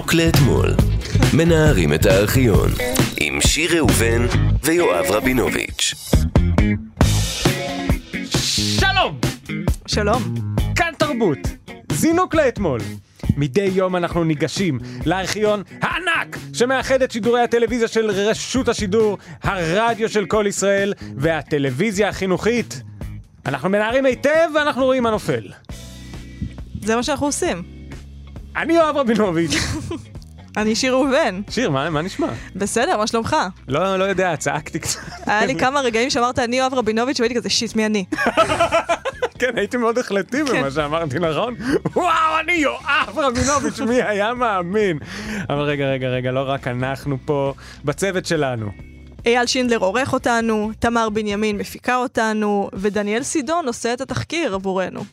זינוק לאתמול. מנערים את הארכיון. עם שיר ראובן ויואב רבינוביץ'. שלום! שלום. כאן תרבות. זינוק לאתמול. מדי יום אנחנו ניגשים לארכיון הענק שמאחד את שידורי הטלוויזיה של רשות השידור, הרדיו של כל ישראל והטלוויזיה החינוכית. אנחנו מנערים היטב ואנחנו רואים מה נופל. זה מה שאנחנו עושים. אני יואב רבינוביץ'. אני שיר ראובן. שיר, מה, מה נשמע? בסדר, מה שלומך? לא, לא יודע, צעקתי קצת. היה לי כמה רגעים שאמרת אני יואב רבינוביץ' והייתי כזה שיט, מי אני? כן, הייתי מאוד החלטי במה שאמרתי, נכון? וואו, אני יואב רבינוביץ', מי היה מאמין? אבל רגע, רגע, רגע, לא רק אנחנו פה, בצוות שלנו. אייל שינדלר עורך אותנו, תמר בנימין מפיקה אותנו, ודניאל סידון עושה את התחקיר עבורנו.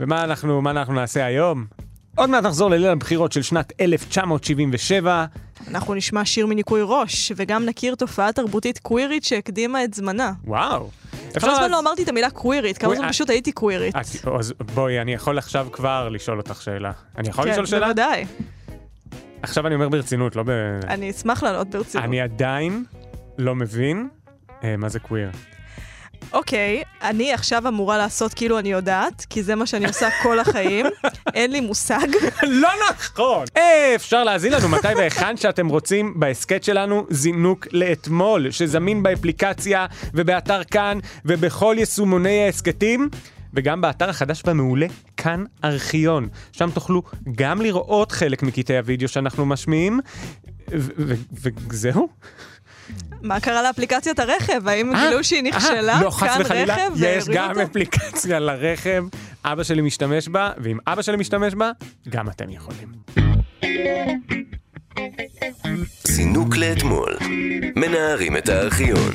ומה אנחנו, מה אנחנו נעשה היום? עוד מעט נחזור לליל הבחירות של שנת 1977. אנחנו נשמע שיר מניקוי ראש, וגם נכיר תופעה תרבותית קווירית שהקדימה את זמנה. וואו. כמה זמן לא אמרתי את המילה קווירית, כמה זמן אה, פשוט הייתי קווירית. את- אז בואי, אני יכול עכשיו כבר לשאול אותך שאלה. אני יכול לשאול כן, שאלה? בוודאי. עכשיו אני אומר ברצינות, לא ב... אני אשמח לענות ברצינות. אני עדיין לא מבין אה, מה זה קוויר. אוקיי, אני עכשיו אמורה לעשות כאילו אני יודעת, כי זה מה שאני עושה כל החיים. אין לי מושג. לא נכון! אה, אפשר להאזין לנו מתי והיכן שאתם רוצים בהסכת שלנו זינוק לאתמול, שזמין באפליקציה ובאתר כאן ובכל יישומוני ההסכתים. וגם באתר החדש והמעולה, כאן ארכיון. שם תוכלו גם לראות חלק מקטעי הוידאו שאנחנו משמיעים, וזהו. מה קרה לאפליקציית הרכב? האם אה, גילו שהיא נכשלה? אה, לא, חס וחלילה, יש גם? אפליקציה לרכב, אבא שלי משתמש בה, ואם אבא שלי משתמש בה, גם אתם יכולים. זינוק לאתמול. מנערים את הארכיון.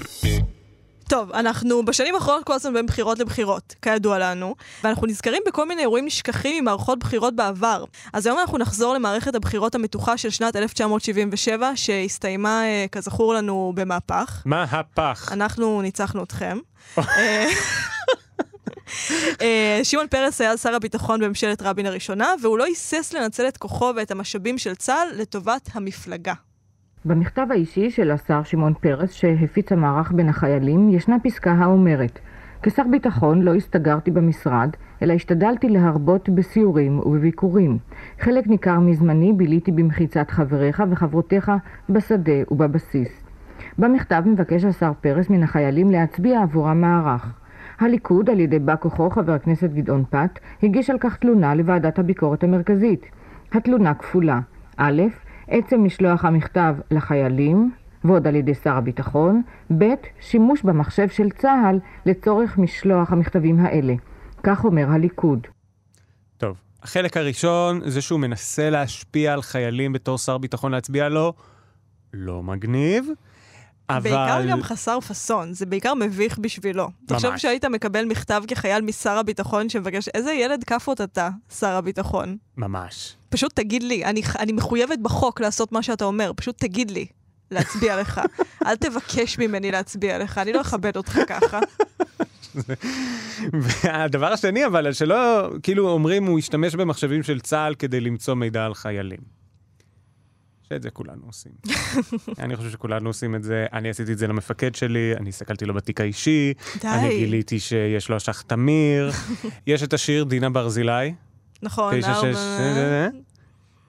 טוב, אנחנו בשנים האחרונות כל הזמן בין בחירות לבחירות, כידוע לנו, ואנחנו נזכרים בכל מיני אירועים נשכחים ממערכות בחירות בעבר. אז היום אנחנו נחזור למערכת הבחירות המתוחה של שנת 1977, שהסתיימה, אה, כזכור לנו, במהפך. מה הפח? אנחנו ניצחנו אתכם. אה, אה, שמעון פרס היה שר הביטחון בממשלת רבין הראשונה, והוא לא היסס לנצל את כוחו ואת המשאבים של צה"ל לטובת המפלגה. במכתב האישי של השר שמעון פרס שהפיץ המערך בין החיילים ישנה פסקה האומרת כשר ביטחון לא הסתגרתי במשרד, אלא השתדלתי להרבות בסיורים ובביקורים. חלק ניכר מזמני ביליתי במחיצת חבריך וחברותיך בשדה ובבסיס. במכתב מבקש השר פרס מן החיילים להצביע עבור המערך. הליכוד, על ידי בא כוחו חבר הכנסת גדעון פת, הגיש על כך תלונה לוועדת הביקורת המרכזית. התלונה כפולה. א', עצם משלוח המכתב לחיילים, ועוד על ידי שר הביטחון, ב', שימוש במחשב של צה"ל לצורך משלוח המכתבים האלה. כך אומר הליכוד. טוב, החלק הראשון זה שהוא מנסה להשפיע על חיילים בתור שר ביטחון להצביע לו. לא מגניב, אבל... בעיקר גם חסר פאסון, זה בעיקר מביך בשבילו. תחשוב ממש. שהיית מקבל מכתב כחייל משר הביטחון שמבקש, איזה ילד כאפות אתה, שר הביטחון. ממש. פשוט תגיד לי, אני, אני מחויבת בחוק לעשות מה שאתה אומר, פשוט תגיד לי להצביע לך. אל תבקש ממני להצביע לך, אני לא אכבד אותך ככה. והדבר השני אבל, שלא, כאילו אומרים הוא השתמש במחשבים של צה"ל כדי למצוא מידע על חיילים. שאת זה כולנו עושים. אני חושב שכולנו עושים את זה, אני עשיתי את זה למפקד שלי, אני הסתכלתי לו בתיק האישי, די. אני גיליתי שיש לו אשך תמיר, יש את השיר דינה ברזילי. נכון, ארבע... שש, אה,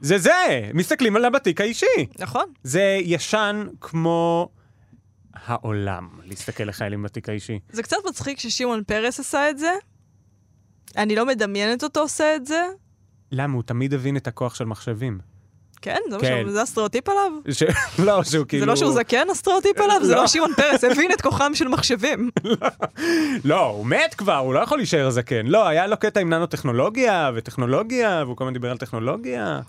זה זה, מסתכלים עליו בתיק האישי. נכון. זה ישן כמו העולם, להסתכל לחיילים בתיק האישי. זה קצת מצחיק ששמעון פרס עשה את זה. אני לא מדמיינת אותו עושה את זה. למה? הוא תמיד הבין את הכוח של מחשבים. כן, זה, כן. כן. זה הסטריאוטיפ עליו. ש... לא, שהוא כאילו... זה לא שהוא זקן הסטריאוטיפ עליו, זה לא. לא שמעון פרס, הבין את כוחם של מחשבים. לא, הוא מת כבר, הוא לא יכול להישאר זקן. לא, היה לו קטע עם ננו-טכנולוגיה וטכנולוגיה, והוא כל הזמן דיבר על טכנולוגיה.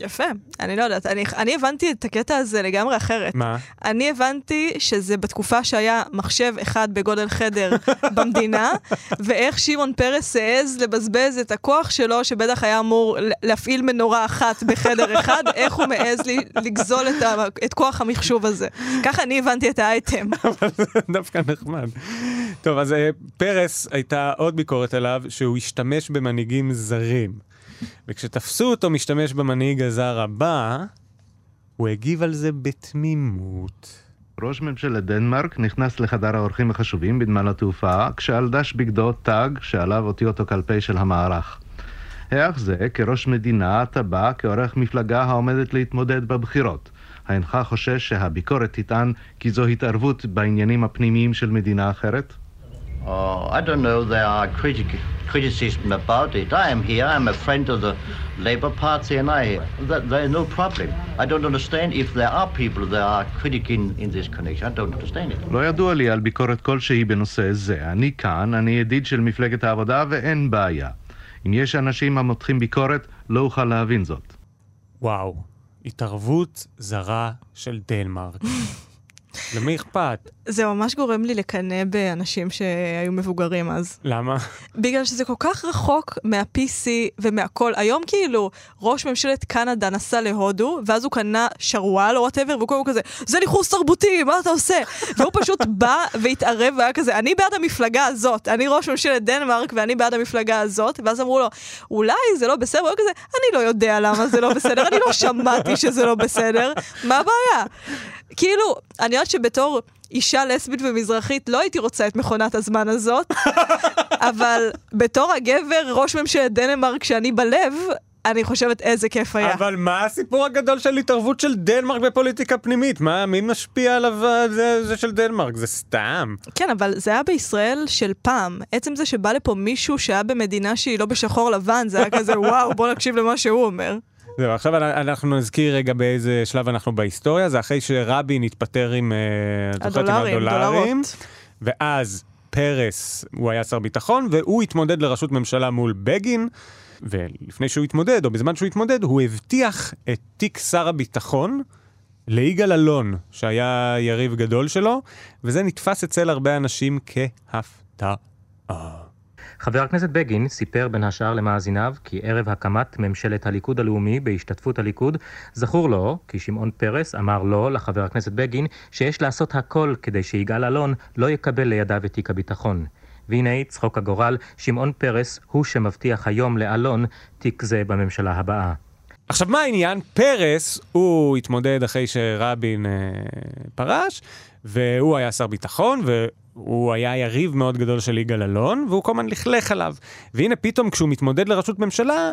יפה, אני לא יודעת, אני, אני הבנתי את הקטע הזה לגמרי אחרת. מה? אני הבנתי שזה בתקופה שהיה מחשב אחד בגודל חדר במדינה, ואיך שמעון פרס העז לבזבז את הכוח שלו, שבטח היה אמור להפעיל מנורה אחת בחדר אחד, איך הוא מעז לי, לגזול את, ה, את כוח המחשוב הזה. ככה אני הבנתי את האייטם. דווקא נחמד. טוב, אז אה, פרס הייתה עוד ביקורת עליו, שהוא השתמש במנהיגים זרים. וכשתפסו אותו משתמש במנהיג הזר הבא, הוא הגיב על זה בתמימות. ראש ממשלת דנמרק נכנס לחדר האורחים החשובים בנמל התעופה, כשעל דש בגדו תג שעליו אותיות הקלפי של המערך. היאך זה, כראש מדינה, בא כעורך מפלגה העומדת להתמודד בבחירות. האינך חושש שהביקורת תטען כי זו התערבות בעניינים הפנימיים של מדינה אחרת? Oh, I don't know. There are critic, criticism about it. I am here. I'm a friend of the Labour Party, and I that there is no problem. I don't understand if there are people that are critic in, in this connection. I don't understand it. לא ידוע לי על ביקורת כלשהי בנושא זה. אני כאן, אני ידיד של מפלגת העבודה ואין בעיה. אם יש אנשים המותחים ביקורת, לא אוכל להבין זאת. וואו, התערבות זרה של דנמרק. למי אכפת? זה ממש גורם לי לקנא באנשים שהיו מבוגרים אז. למה? בגלל שזה כל כך רחוק מה-PC ומהכל. היום כאילו, ראש ממשלת קנדה נסע להודו, ואז הוא קנה שרוואל או whatever, והוא קודם כזה, זה ניכוס תרבותי, מה אתה עושה? והוא פשוט בא והתערב והיה כזה, אני בעד המפלגה הזאת, אני ראש ממשלת דנמרק ואני בעד המפלגה הזאת, ואז אמרו לו, אולי זה לא בסדר, והוא כזה, אני לא יודע למה זה לא בסדר, אני לא שמעתי שזה לא בסדר, מה הבעיה? כאילו, אני יודעת שבתור אישה לסבית ומזרחית לא הייתי רוצה את מכונת הזמן הזאת, אבל בתור הגבר, ראש ממשלת דנמרק שאני בלב, אני חושבת איזה כיף היה. אבל מה הסיפור הגדול של התערבות של דנמרק בפוליטיקה פנימית? מה, מי משפיע עליו אה, זה, זה של דנמרק? זה סתם. כן, אבל זה היה בישראל של פעם. עצם זה שבא לפה מישהו שהיה במדינה שהיא לא בשחור לבן, זה היה כזה, וואו, בוא נקשיב למה שהוא אומר. זהו, עכשיו אנחנו נזכיר רגע באיזה שלב אנחנו בהיסטוריה, זה אחרי שרבין התפטר עם, אה, עם הדולרים, הדולרים. ואז פרס, הוא היה שר ביטחון, והוא התמודד לראשות ממשלה מול בגין, ולפני שהוא התמודד, או בזמן שהוא התמודד, הוא הבטיח את תיק שר הביטחון ליגאל אלון, שהיה יריב גדול שלו, וזה נתפס אצל הרבה אנשים כהפתעה. חבר הכנסת בגין סיפר בין השאר למאזיניו כי ערב הקמת ממשלת הליכוד הלאומי בהשתתפות הליכוד, זכור לו כי שמעון פרס אמר לו, לחבר הכנסת בגין, שיש לעשות הכל כדי שיגאל אלון לא יקבל לידיו את תיק הביטחון. והנה, צחוק הגורל, שמעון פרס הוא שמבטיח היום לאלון תיק זה בממשלה הבאה. עכשיו, מה העניין? פרס, הוא התמודד אחרי שרבין אה, פרש, והוא היה שר ביטחון, והוא היה יריב מאוד גדול של יגאל אלון, והוא כל הזמן לכלך עליו. והנה פתאום כשהוא מתמודד לראשות ממשלה,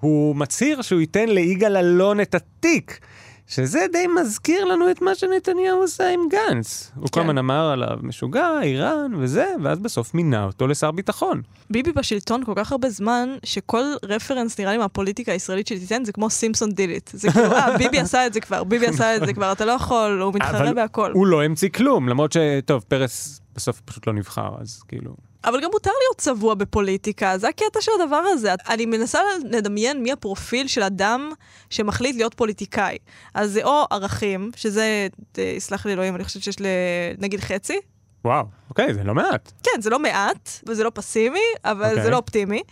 הוא מצהיר שהוא ייתן ליגאל אלון את התיק. שזה די מזכיר לנו את מה שנתניהו עושה עם גנץ. הוא כל הזמן אמר עליו משוגע, איראן וזה, ואז בסוף מינה אותו לשר ביטחון. ביבי בשלטון כל כך הרבה זמן, שכל רפרנס נראה לי מהפוליטיקה הישראלית שתיתן זה כמו Simpsons did it. זה כאילו, אה, ביבי עשה את זה כבר, ביבי עשה את זה כבר, אתה לא יכול, הוא מתחרה בהכל. הוא לא המציא כלום, למרות שטוב, פרס בסוף פשוט לא נבחר, אז כאילו... אבל גם מותר להיות צבוע בפוליטיקה, זה הקטע של הדבר הזה. אני מנסה לדמיין מי הפרופיל של אדם שמחליט להיות פוליטיקאי. אז זה או ערכים, שזה, אה, יסלח לי אלוהים, אני חושבת שיש ל... נגיד חצי. וואו, אוקיי, זה לא מעט. כן, זה לא מעט, וזה לא פסימי, אבל אוקיי. זה לא אופטימי.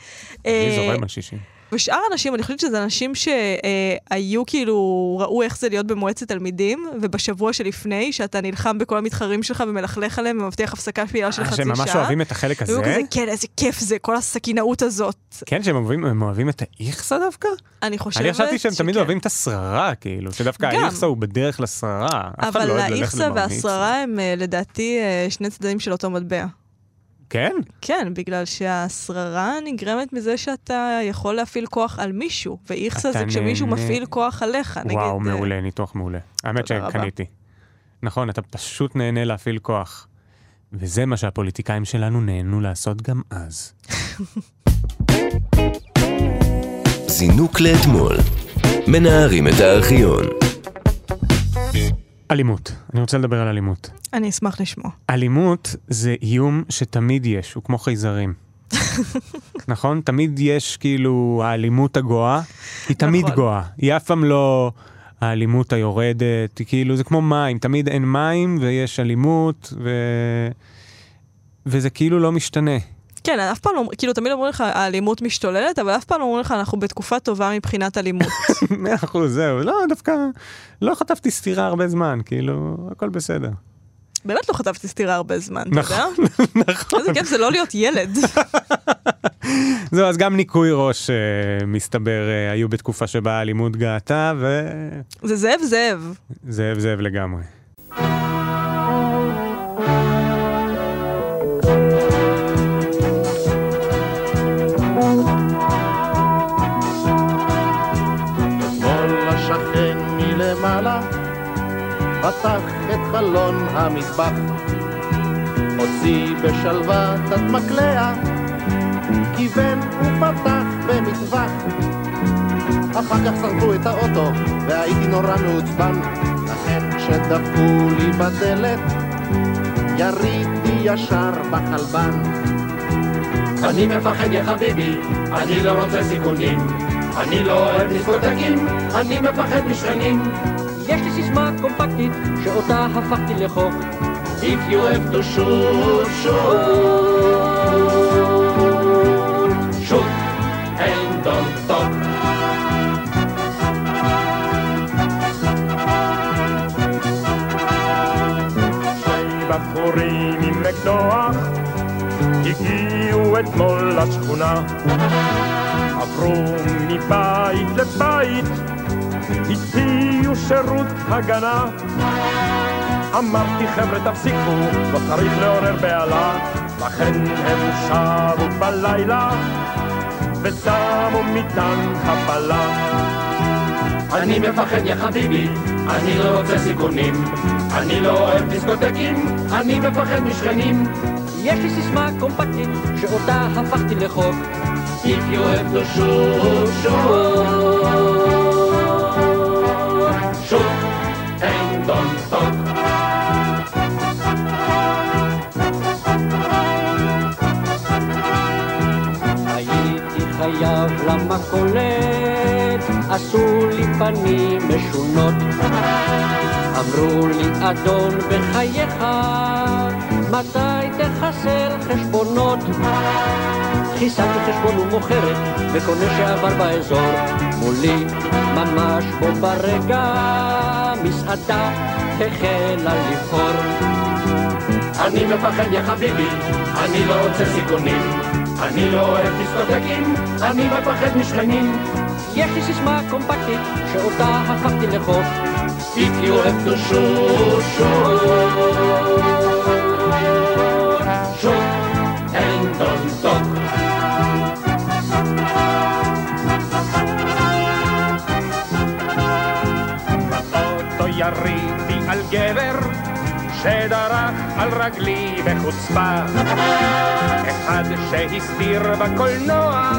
אני אה, זורם על 60. ושאר האנשים, אני חושבת שזה אנשים שהיו כאילו, ראו איך זה להיות במועצת תלמידים, ובשבוע שלפני, שאתה נלחם בכל המתחרים שלך ומלכלך עליהם ומבטיח הפסקה פעילה של אה, חצי שעה. ממש אוהבים את החלק הזה? כזה, כן, איזה כיף זה, כל הסכינאות הזאת. כן, שהם אוהבים, אוהבים את האיכסה דווקא? אני חושבת אני חשבתי שהם תמיד. אוהבים את השררה, כאילו, שדווקא. האיכסה הוא בדרך לשררה. לא אבל האיכסה. והשררה הם אה, לדעתי אה, שני צדדים של אותו מטבע. כן? כן, בגלל שהשררה נגרמת מזה שאתה יכול להפעיל כוח על מישהו, ואיכסה זה כשמישהו נהנה. מפעיל כוח עליך. נגיד, וואו, אה, מעולה, ניתוח מעולה. האמת. שקניתי. נכון, אתה פשוט נהנה להפעיל כוח. וזה מה שהפוליטיקאים שלנו נהנו לעשות גם אז. זינוק לאתמול. מנערים את הארכיון. אלימות. אני רוצה לדבר על אלימות. אני אשמח לשמוע. אלימות זה איום שתמיד יש, הוא כמו חייזרים. נכון? תמיד יש כאילו האלימות הגואה, היא תמיד נכון. גואה. היא אף פעם לא האלימות היורדת, היא כאילו זה כמו מים, תמיד אין מים ויש אלימות, ו... וזה כאילו לא משתנה. כן, אף פעם לא, כאילו תמיד אומרים לך, האלימות משתוללת, אבל אף פעם לא אומרים לך, אנחנו בתקופה טובה מבחינת אלימות. מאה אחוז, זהו. לא, דווקא לא חטפתי סטירה הרבה זמן, כאילו, הכל בסדר. באמת לא חטפתי סטירה הרבה זמן, אתה יודע? נכון, נכון. איזה כיף זה לא להיות ילד. זהו, אז גם ניקוי ראש, אה, מסתבר, אה, היו בתקופה שבה האלימות גאתה, זה זאב זאב. וזאב זאב לגמרי. חלון המטבח הוציא בשלוות את מקלע כיוון ופתח במטווח אחר כך שרפו את האוטו והייתי נורא מעוצבן לכן כשדפקו לי בדלת יריתי ישר בחלבן אני מפחד יא חביבי, אני לא רוצה סיכונים. אני לא אוהב דיסקוטקים, אני מפחד משכנים. סיסמה קומפקטית, שאותה הפכתי לחוק. If you have to shoot, shoot. shoot and don't talk. שני בחורים עם אקדוח הגיעו אתמול לשכונה עברו מבית לבית הציעו שירות הגנה אמרתי חבר'ה תפסיקו, לא צריך לעורר בהלה לכן הם שבו בלילה ושמו מטען חבלה אני מפחד יא חביבי, אני לא רוצה סיכונים. אני לא אוהב דיסקוטקים, אני מפחד משכנים. יש לי סיסמה קומפקטית, שאותה הפכתי לחוק. If you have to shoot, shoot. shoot חייב למכולת, עשו לי פנים משונות. אמרו לי, אדון, בחייך, מתי תחסל חשבונות? חיסלתי חשבון ומוכרת, וקונה שעבר באזור, מולי, ממש בו ברגע, מסעדה החלה לבחור. אני מפחד יא חביבי, אני לא רוצה סיכונים. אני לא אוהב דיסקוטקים, אני מפחד משכנים. יש לי סיסמה קומפקטית, שאותה הפכתי לחוק. If you have to shoot, shoot. יריתי על גבר שדרך על רגלי בחוצפה. אחד שהסתיר בקולנוע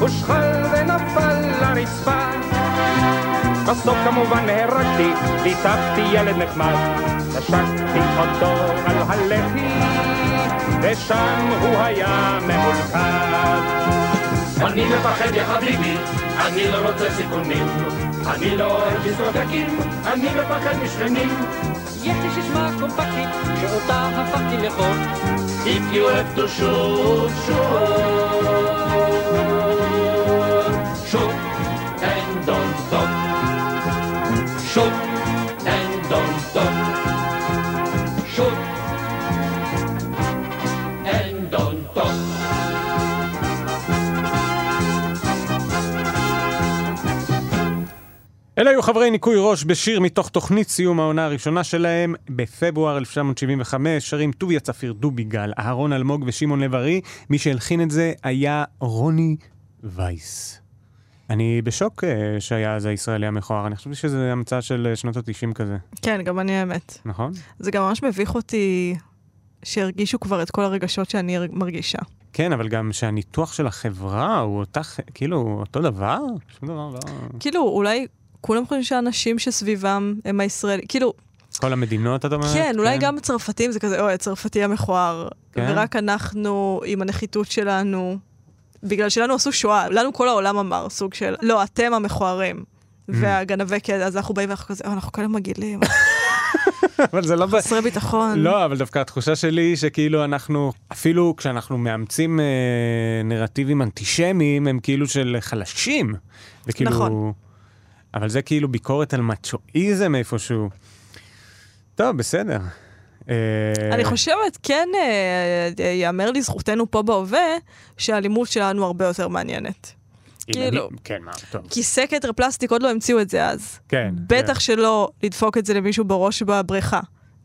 הושחל ונפל לרצפה. בסוף כמובן נהרגתי, ליטפתי ילד נחמד. נשקתי אותו על הלחי ושם הוא היה ממולכד אני מפחד יא חביבי, אני לא רוצה סיכונים. אני לא אוהב דיסקוטקים, אני מפחד משכנים. יש לי סיסמה קומפקטית, שאותה הפכתי לחוק. If you have to shoot, shoot. היו חברי ניקוי ראש בשיר מתוך תוכנית סיום העונה הראשונה שלהם בפברואר 1975, שרים טוביה צפיר דוביגל, אהרון אלמוג ושמעון לב-ארי. מי שהלחין את זה היה רוני וייס. אני בשוק אה, שהיה אז הישראלי המכוער, אני חושב שזה המצאה של אה, שנות ה-90 כזה, כן, גם אני האמת. נכון? זה גם ממש מביך אותי שהרגישו כבר את כל הרגשות שאני מרגישה. כן, אבל גם שהניתוח של החברה הוא אותה, ח- כאילו, אותו דבר? שום דבר לא... כאילו, אולי כולם חושבים שהאנשים שסביבם הם הישראלים, כאילו, כל המדינות, אתה אומר? כן, אולי גם הצרפתים זה כזה, אוי, הצרפתי המכוער. כן? ורק אנחנו, עם הנחיתות שלנו, בגלל שלנו עשו שואה, לנו כל העולם אמר סוג של, לא, אתם המכוערים. והגנבי כלא, אז אנחנו באים ואנחנו כזה, "אה, אנחנו כאלה מגעילים, אבל זה לא... חסרי ביטחון. לא, אבל דווקא התחושה שלי היא שכאילו אנחנו, אפילו כשאנחנו מאמצים אה, נרטיבים אנטישמיים, הם כאילו של חלשים. וכאילו... נכון. אבל זה כאילו ביקורת על מצ'ואיזם איפשהו. טוב, בסדר. אה, אני חושבת, כן, אה, ייאמר לזכותנו פה בהווה, שהאלימות שלנו הרבה יותר מעניינת. כאילו. כן, מה, טוב. כי סקטר פלסטיק עוד לא המציאו את זה אז. כן. בטח שלא לדפוק את זה למישהו בראש בבריכה.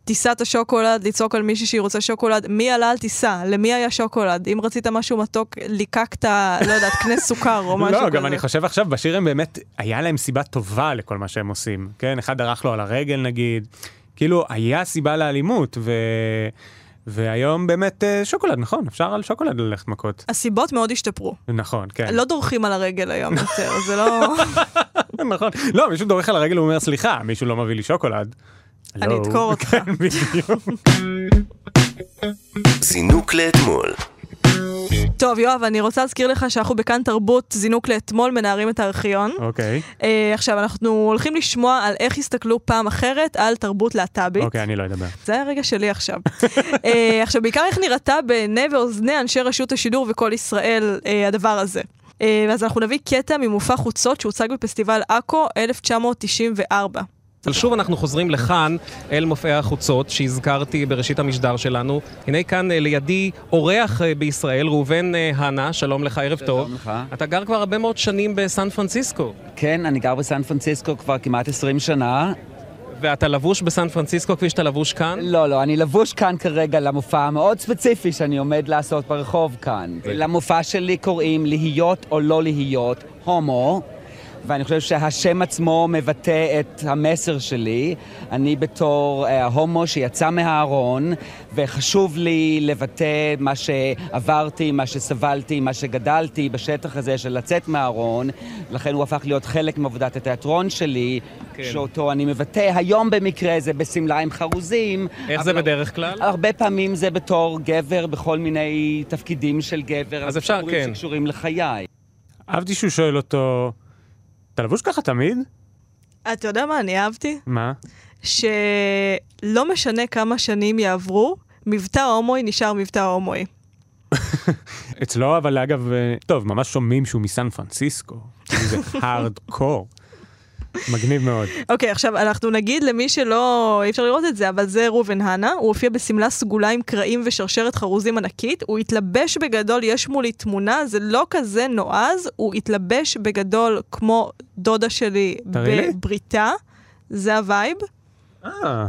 טיסת השוקולד, לצעוק על מישהי שהיא רוצה שוקולד, מי עלה על טיסה? למי היה שוקולד? אם רצית משהו מתוק, ליקקת, לא יודעת, קנה סוכר או משהו כזה. לא, גם אני חושב עכשיו, בשיר הם באמת, היה להם סיבה טובה לכל מה שהם עושים. כן, אחד דרך לו על הרגל נגיד. כאילו, היה סיבה לאלימות, ו... והיום באמת אה, שוקולד, נכון, אפשר על שוקולד ללכת מכות. הסיבות מאוד השתפרו. נכון, כן. לא דורכים על הרגל היום יותר, זה לא... נכון. לא, מישהו דורך על הרגל ואומר, סליחה, מישהו לא מביא לי שוקולד. אני. אדקור אותך. כן, בדיוק. זינוק לאתמול. טוב, יואב, אני רוצה להזכיר לך שאנחנו בכאן תרבות, זינוק לאתמול, מנערים את הארכיון. אוקיי. אה, עכשיו, אנחנו הולכים לשמוע על איך הסתכלו פעם אחרת על תרבות להט"בית. אוקיי, אני לא אדבר. זה היה הרגע שלי עכשיו. אה, עכשיו, בעיקר איך נראתה בעיני ואוזני אנשי רשות השידור וכל ישראל אה, הדבר הזה. אה, אז אנחנו נביא קטע ממופע חוצות שהוצג בפסטיבל עכו 1994. אבל שוב אנחנו חוזרים לכאן, אל מופעי החוצות שהזכרתי בראשית המשדר שלנו. הנה כאן אה, לידי אורח אה, בישראל, ראובן אה, הנה, שלום לך, ערב טוב. שלום לך. אתה גר כבר הרבה מאוד שנים בסן פרנסיסקו. כן, אני גר בסן פרנסיסקו כבר כמעט 20 שנה. ואתה לבוש בסן פרנסיסקו כפי שאתה לבוש כאן? לא, לא, אני לבוש כאן כרגע למופע המאוד ספציפי שאני עומד לעשות ברחוב כאן. למופע שלי קוראים להיות או לא להיות הומו. ואני חושב שהשם עצמו מבטא את המסר שלי. אני בתור אה, הומו שיצא מהארון, וחשוב לי לבטא מה שעברתי, מה שסבלתי, מה שגדלתי בשטח הזה של לצאת מהארון. לכן הוא הפך להיות חלק מעבודת התיאטרון שלי, כן. שאותו אני מבטא. היום במקרה זה בשמלה עם חרוזים. איך זה אבל- בדרך כלל? הרבה פעמים זה בתור גבר בכל מיני תפקידים של גבר. אז אפשר, כן. שקשורים לחיי. אהבתי שהוא שואל אותו, אתה לבוש ככה תמיד? אתה יודע מה אני אהבתי? מה? שלא משנה כמה שנים יעברו, מבטא הומואי נשאר מבטא הומואי. אצלו, אבל אגב, אה, טוב, ממש שומעים שהוא מסן פרנסיסקו. זה הארד קור. מגניב מאוד. אוקיי, עכשיו אנחנו נגיד למי שלא, אי אפשר לראות את זה, אבל זה ראובן הנה, הוא הופיע בשמלה סגולה עם קרעים ושרשרת חרוזים ענקית, הוא התלבש בגדול, יש מולי תמונה, זה לא כזה נועז, הוא התלבש בגדול כמו דודה שלי. בבריכה, זה הווייב. אה.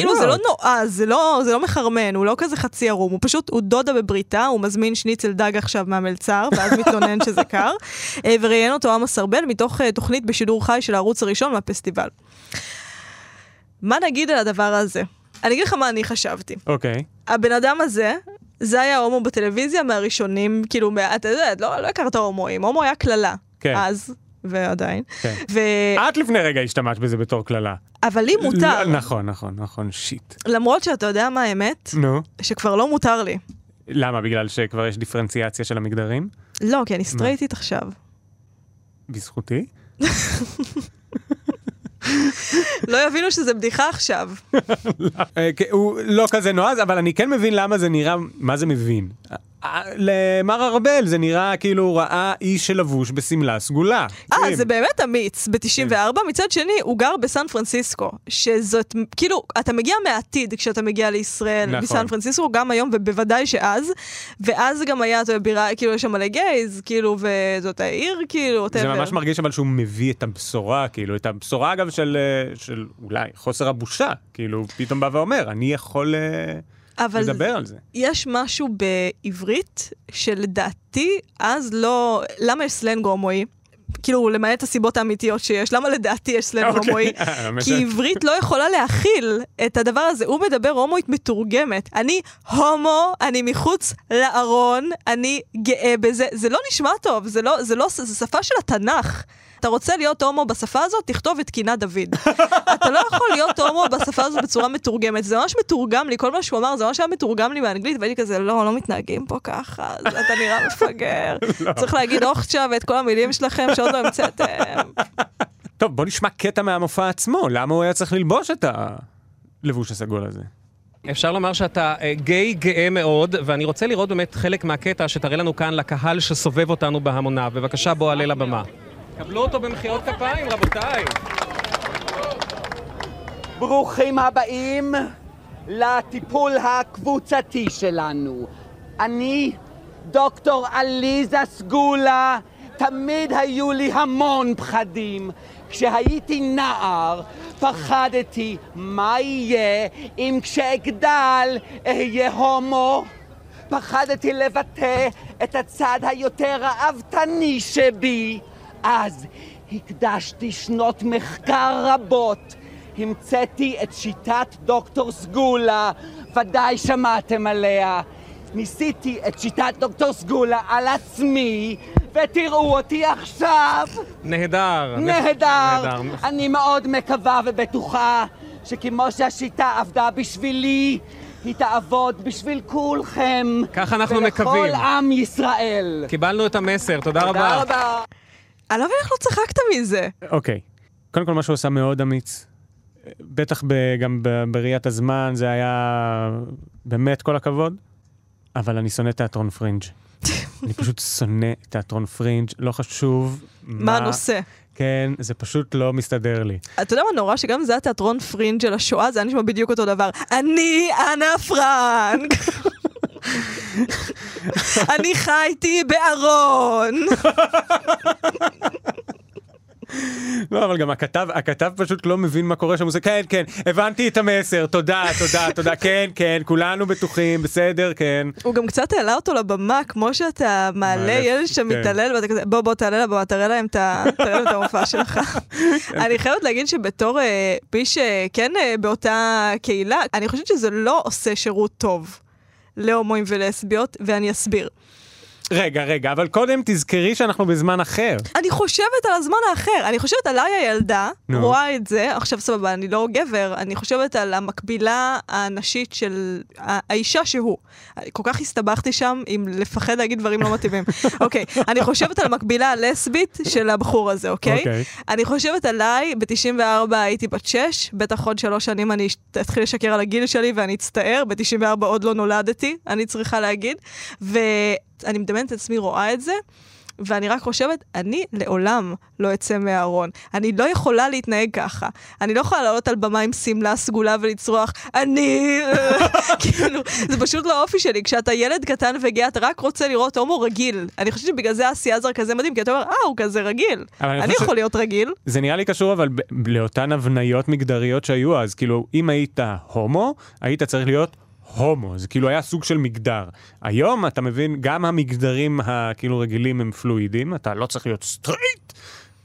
כאילו זה לא נועז, זה לא, זה לא מחרמן, הוא לא כזה חצי ערום, הוא פשוט, הוא דודה בבריכה, הוא מזמין שניצל דג עכשיו מהמלצר, ואז מתלונן שזה קר, אה, וראיין אותו עמוס ארבל מתוך אה, תוכנית בשידור חי של הערוץ הראשון מהפסטיבל. מה נגיד על הדבר הזה? אני אגיד לך מה אני חשבתי. אוקיי. הבן אדם הזה, זה היה הומו בטלוויזיה מהראשונים, כאילו, אתה יודע, לא, לא הכרת הומואים, הומו היה קללה. כן. אז, ועדיין. כן. ו... את לפני רגע השתמשת בזה בתור קללה. אבל לי מותר. לא, נכון, נכון, נכון, שיט. למרות שאתה יודע מה האמת? נו. שכבר לא מותר לי. למה? בגלל שכבר יש דיפרנציאציה של המגדרים? לא, כי אני סטרייטית עכשיו. בזכותי? לא יבינו שזה בדיחה עכשיו. אה, כן, הוא לא כזה נועז, אבל אני כן מבין למה זה נראה, מה זה מבין? אה, למר ארבל זה נראה כאילו הוא ראה איש שלבוש בשמלה סגולה. אה, כן. זה באמת אמיץ, ב-94. מצד שני, הוא גר בסן פרנסיסקו, שזאת, כאילו, אתה מגיע מהעתיד כשאתה מגיע לישראל נכון. מסן פרנסיסקו, גם היום, ובוודאי שאז. ואז גם היה, אתה בירה, כאילו, יש שם מלא גייז, כאילו, וזאת העיר, כאילו, זה. ממש מרגיש אבל שהוא מביא את הבשורה, כאילו, את הבשורה אגב של, אה, של אולי חוסר הבושה, כאילו, פתאום בא ואומר, אני יכול אה, אבל לדבר על זה. יש משהו בעברית שלדעתי אז לא... למה יש סלנג הומואי? כאילו, למעט הסיבות האמיתיות שיש, למה לדעתי יש סלנג אוקיי. הומואי? אה, באמת. כי עברית לא יכולה להכיל את הדבר הזה. הוא מדבר הומואית מתורגמת. אני הומו, אני מחוץ לארון, אני גאה בזה. זה לא נשמע טוב, זה לא, זה לא, זה שפה של התנ"ך. אתה רוצה להיות הומו בשפה הזאת, תכתוב את קינה דוד. אתה לא יכול להיות הומו בשפה הזאת בצורה מתורגמת. זה ממש מתורגם לי, כל מה שהוא אמר זה ממש היה מתורגם לי באנגלית, והייתי כזה, לא, לא מתנהגים פה ככה, אז אתה נראה מפגר. צריך להגיד אוכצ'ה ואת כל המילים שלכם שעוד לא המצאתם. טוב, בוא נשמע קטע מהמופע עצמו, למה הוא היה צריך ללבוש את הלבוש הסגול הזה? אפשר לומר שאתה אה, גיי גאה מאוד, ואני רוצה לראות באמת חלק מהקטע שתראה לנו כאן לקהל שסובב אותנו בהמוניו. בבקשה, בוא עלה לבמה. קבלו אותו במחיאות כפיים, רבותיי. ברוכים הבאים לטיפול הקבוצתי שלנו. אני, דוקטור עליזה סגולה, תמיד היו לי המון פחדים. כשהייתי נער, פחדתי מה יהיה אם כשאגדל אהיה הומו. פחדתי לבטא את הצד היותר ראוותני שבי. אז הקדשתי שנות מחקר רבות. המצאתי את שיטת דוקטור סגולה, ודאי שמעתם עליה. ניסיתי את שיטת דוקטור סגולה על עצמי, ותראו אותי עכשיו. נהדר. נהדר. נהדר. אני מאוד מקווה ובטוחה שכמו שהשיטה עבדה בשבילי, היא תעבוד בשביל כולכם. כך אנחנו מקווים. ולכל עם ישראל. קיבלנו את המסר, תודה רבה. תודה רבה. אני לא מבינה איך לא צחקת מזה. אוקיי. קודם כל, מה שהוא עשה מאוד אמיץ. בטח ב, גם ב, בראיית הזמן, זה היה באמת כל הכבוד, אבל אני שונא תיאטרון פרינג'. אני פשוט שונא תיאטרון פרינג', לא חשוב מה הנושא? כן, זה פשוט לא מסתדר לי. אתה יודע מה נורא? שגם זה התיאטרון פרינג' של השואה, זה היה נשמע בדיוק אותו דבר. אני אנה פרנק! אני חייתי בארון! לא, אבל גם הכתב, הכתב פשוט לא מבין מה קורה שם, הוא עושה, כן, כן, הבנתי את המסר, תודה, תודה, תודה, כן, כן, כולנו בטוחים, בסדר, כן. הוא גם קצת העלה אותו לבמה, כמו שאתה מעלה ילד שמתעלל, ואתה כזה, בוא, בוא, תעלה לבמה, תראה להם את המופע שלך. אני חייבת להגיד שבתור אה, מי שכן אה, באותה קהילה, אני חושבת שזה לא עושה שירות טוב להומואים ולסביות, ואני אסביר. רגע, רגע, אבל קודם תזכרי שאנחנו בזמן אחר. אני חושבת על הזמן האחר, אני חושבת עליי הילדה, נו. רואה את זה, עכשיו סבבה, אני לא גבר, אני חושבת על המקבילה הנשית של האישה שהוא. כל כך הסתבכתי שם עם לפחד להגיד דברים לא מתאימים. אוקיי, אני חושבת על המקבילה הלסבית של הבחור הזה, אוקיי? אוקיי. אני חושבת עליי, ב-94 הייתי בת 6, בטח עוד שלוש שנים אני אתחיל לשקר על הגיל שלי ואני אצטער, ב-94 עוד לא נולדתי, אני צריכה להגיד, ואני מדמיינת את עצמי רואה את זה. ואני רק חושבת, אני לעולם לא אצא מהארון. אני לא יכולה להתנהג ככה. אני לא יכולה לעלות על במה עם שמלה סגולה ולצרוח, אני... כאילו, זה פשוט לא האופי שלי. כשאתה ילד קטן וגאה, אתה רק רוצה לראות הומו רגיל. אני חושבת שבגלל זה אסי עזר כזה מדהים, כי אתה אומר, אה, הוא כזה רגיל. אני אני יכול להיות רגיל. זה נראה לי קשור אבל לאותן הבניות מגדריות שהיו אז, כאילו, אם היית הומו, היית צריך להיות הומו, זה כאילו היה סוג של מגדר. היום אתה מבין, גם המגדרים הכאילו רגילים הם פלואידים, אתה לא צריך להיות סטרייט,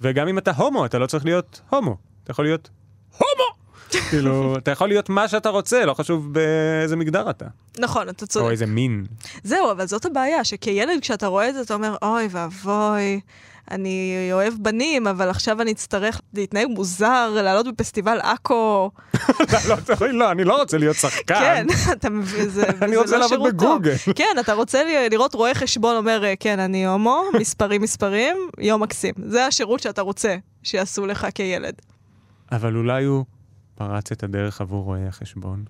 וגם אם אתה הומו, אתה לא צריך להיות הומו, אתה יכול להיות הומו! כאילו, אתה יכול להיות מה שאתה רוצה, לא חשוב באיזה מגדר אתה. נכון, אתה צודק. או איזה מין. זהו, אבל זאת הבעיה, שכילד כשאתה רואה את זה, אתה אומר, אוי ואבוי, אני אוהב בנים, אבל עכשיו אני אצטרך להתנהג מוזר, לעלות בפסטיבל עכו. לא, לא, אני לא רוצה להיות שחקן. כן, אתה מבין, זה אני רוצה לא לעבוד שירות טוב. בגוגל. כן, אתה רוצה לראות רואה חשבון אומר, כן, אני הומו, מספרים מספרים, יום מקסים. זה השירות שאתה רוצה שיעשו לך כילד. אבל אולי הוא פרץ את הדרך עבור רואי החשבון.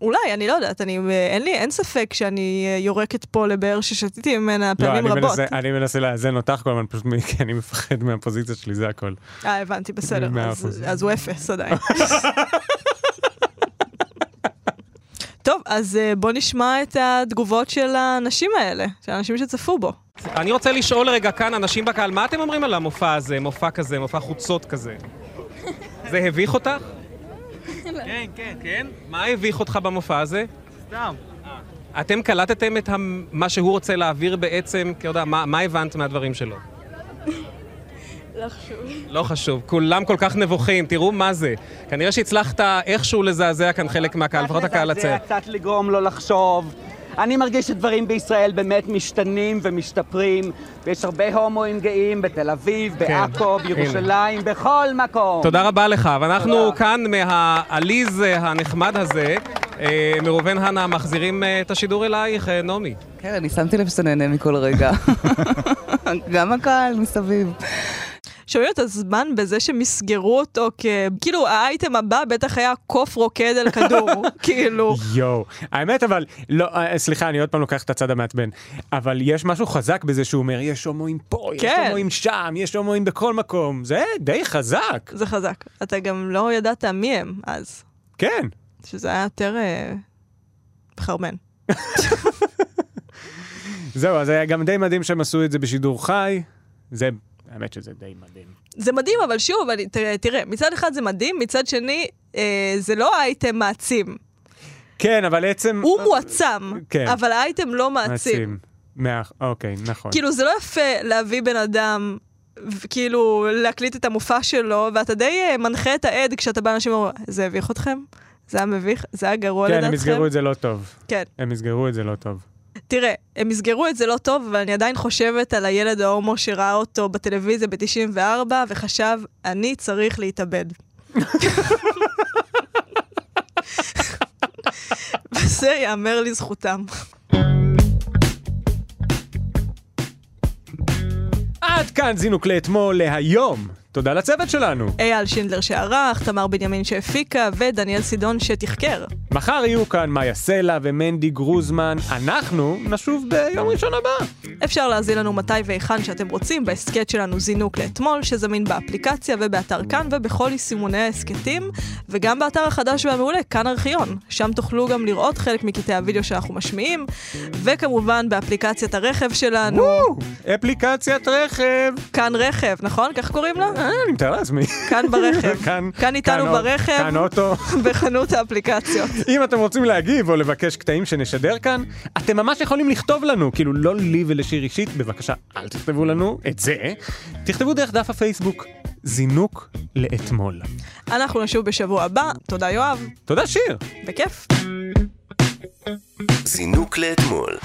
אולי, אני לא יודעת, אני, אין לי, אין ספק שאני אה, יורקת פה לבאר ששתיתי ממנה לא, פעמים אני רבות. מנסה, אני מנסה לאזן אותך כל הזמן, פשוט מ- כי אני מפחד מהפוזיציה שלי, זה הכל. אה, הבנתי, בסדר. אז. אז הוא אפס עדיין. טוב, אז אה, בוא נשמע את התגובות של האנשים האלה, של האנשים שצפו בו. אני רוצה לשאול רגע כאן, אנשים בקהל, מה אתם אומרים על המופע הזה, מופע כזה, מופע חוצות כזה? זה הביך אותך? כן, כן, כן. מה הביך אותך במופע הזה? סתם. אתם קלטתם את המ- מה שהוא רוצה להעביר בעצם, כי יודע, מה, מה הבנת מהדברים שלו? לא חשוב. לא חשוב, כולם כל כך נבוכים, תראו מה זה. כנראה שהצלחת איכשהו לזעזע כאן חלק מהקהל, לפחות הקהל הצעיר. קצת לגרום לו לחשוב. אני מרגיש שדברים בישראל באמת משתנים ומשתפרים, ויש הרבה הומואים גאים בתל אביב, בעכו, בירושלים, בכל מקום. תודה רבה לך, ואנחנו כאן מהעליז הנחמד הזה, אה, מראובן הנה, מחזירים אה, את השידור אלייך, אה, נעמי. כן, אני שמתי לב שאתה נהנה מכל רגע. גם הקהל מסביב. שומעים את הזמן בזה שמסגרו אותו כ... כאילו, האייטם הבא בטח היה קוף רוקד על כדור. כאילו... יואו. האמת אבל, לא, אה, סליחה, אני עוד פעם לוקח את הצד המעצבן, אבל יש משהו חזק בזה שהוא אומר, יש הומואים פה, יש כן. הומואים שם, יש הומואים בכל מקום. זה די חזק. זה חזק. אתה גם לא ידעת מי הם אז. כן. שזה היה יותר... אה, חרמן. זהו, אז היה גם די מדהים שהם עשו את זה בשידור חי. זה, האמת שזה די מדהים. זה מדהים, אבל שוב, אבל תראה, תראה, מצד אחד זה מדהים, מצד שני, אה, זה לא אייטם מעצים. כן, אבל עצם... הוא מועצם, כן. אבל האייטם לא מעצים. מאה, אוקיי, נכון. כאילו, זה לא יפה להביא בן אדם, כאילו, להקליט את המופע שלו, ואתה די אה, מנחה את העד כשאתה בא לאנשים ואומר, זה הביך אתכם? זה היה מביך? זה היה גרוע כן, לדעתכם? הם יסגרו את זה לא טוב. כן. הם יסגרו את זה לא טוב. תראה, הם יסגרו את זה לא טוב, אבל אני עדיין חושבת על הילד ההומו שראה אותו בטלוויזיה ב-94, וחשב, אני צריך להתאבד. וזה יאמר לזכותם. עד כאן זינוק לאתמול להיום. תודה לצוות שלנו. אייל שינדלר שערך, תמר בנימין שהפיקה, ודניאל סידון שתחקר. מחר יהיו כאן מאיה סלע ומנדי גרוזמן. אנחנו נשוב ביום ראשון הבא. אפשר להזין לנו מתי והיכן שאתם רוצים בהסכת שלנו זינוק לאתמול, שזמין באפליקציה ובאתר כאן ובכל יישומוני ההסכתים, וגם באתר החדש והמעולה, כאן ארכיון. שם תוכלו גם לראות חלק מקטעי הוידאו שאנחנו משמיעים, וכמובן באפליקציית הרכב שלנו. וואו, אפליקציית רכב. כאן רכב, נכון? כך קוראים לה? אה, אני מתאר לעצמי. כאן ברכב. כאן, איתנו ברכב. כאן אוטו. בחנות האפליקציות. אם אתם רוצים להגיב או לבקש קטעים שנשדר כאן, אתם ממש יכולים לכתוב לנו, כאילו לא לי ולשיר אישית, בבקשה אל תכתבו לנו את זה, תכתבו דרך דף הפייסבוק, זינוק לאתמול. אנחנו נשוב בשבוע הבא, תודה יואב. תודה שיר. בכיף. זינוק לאתמול.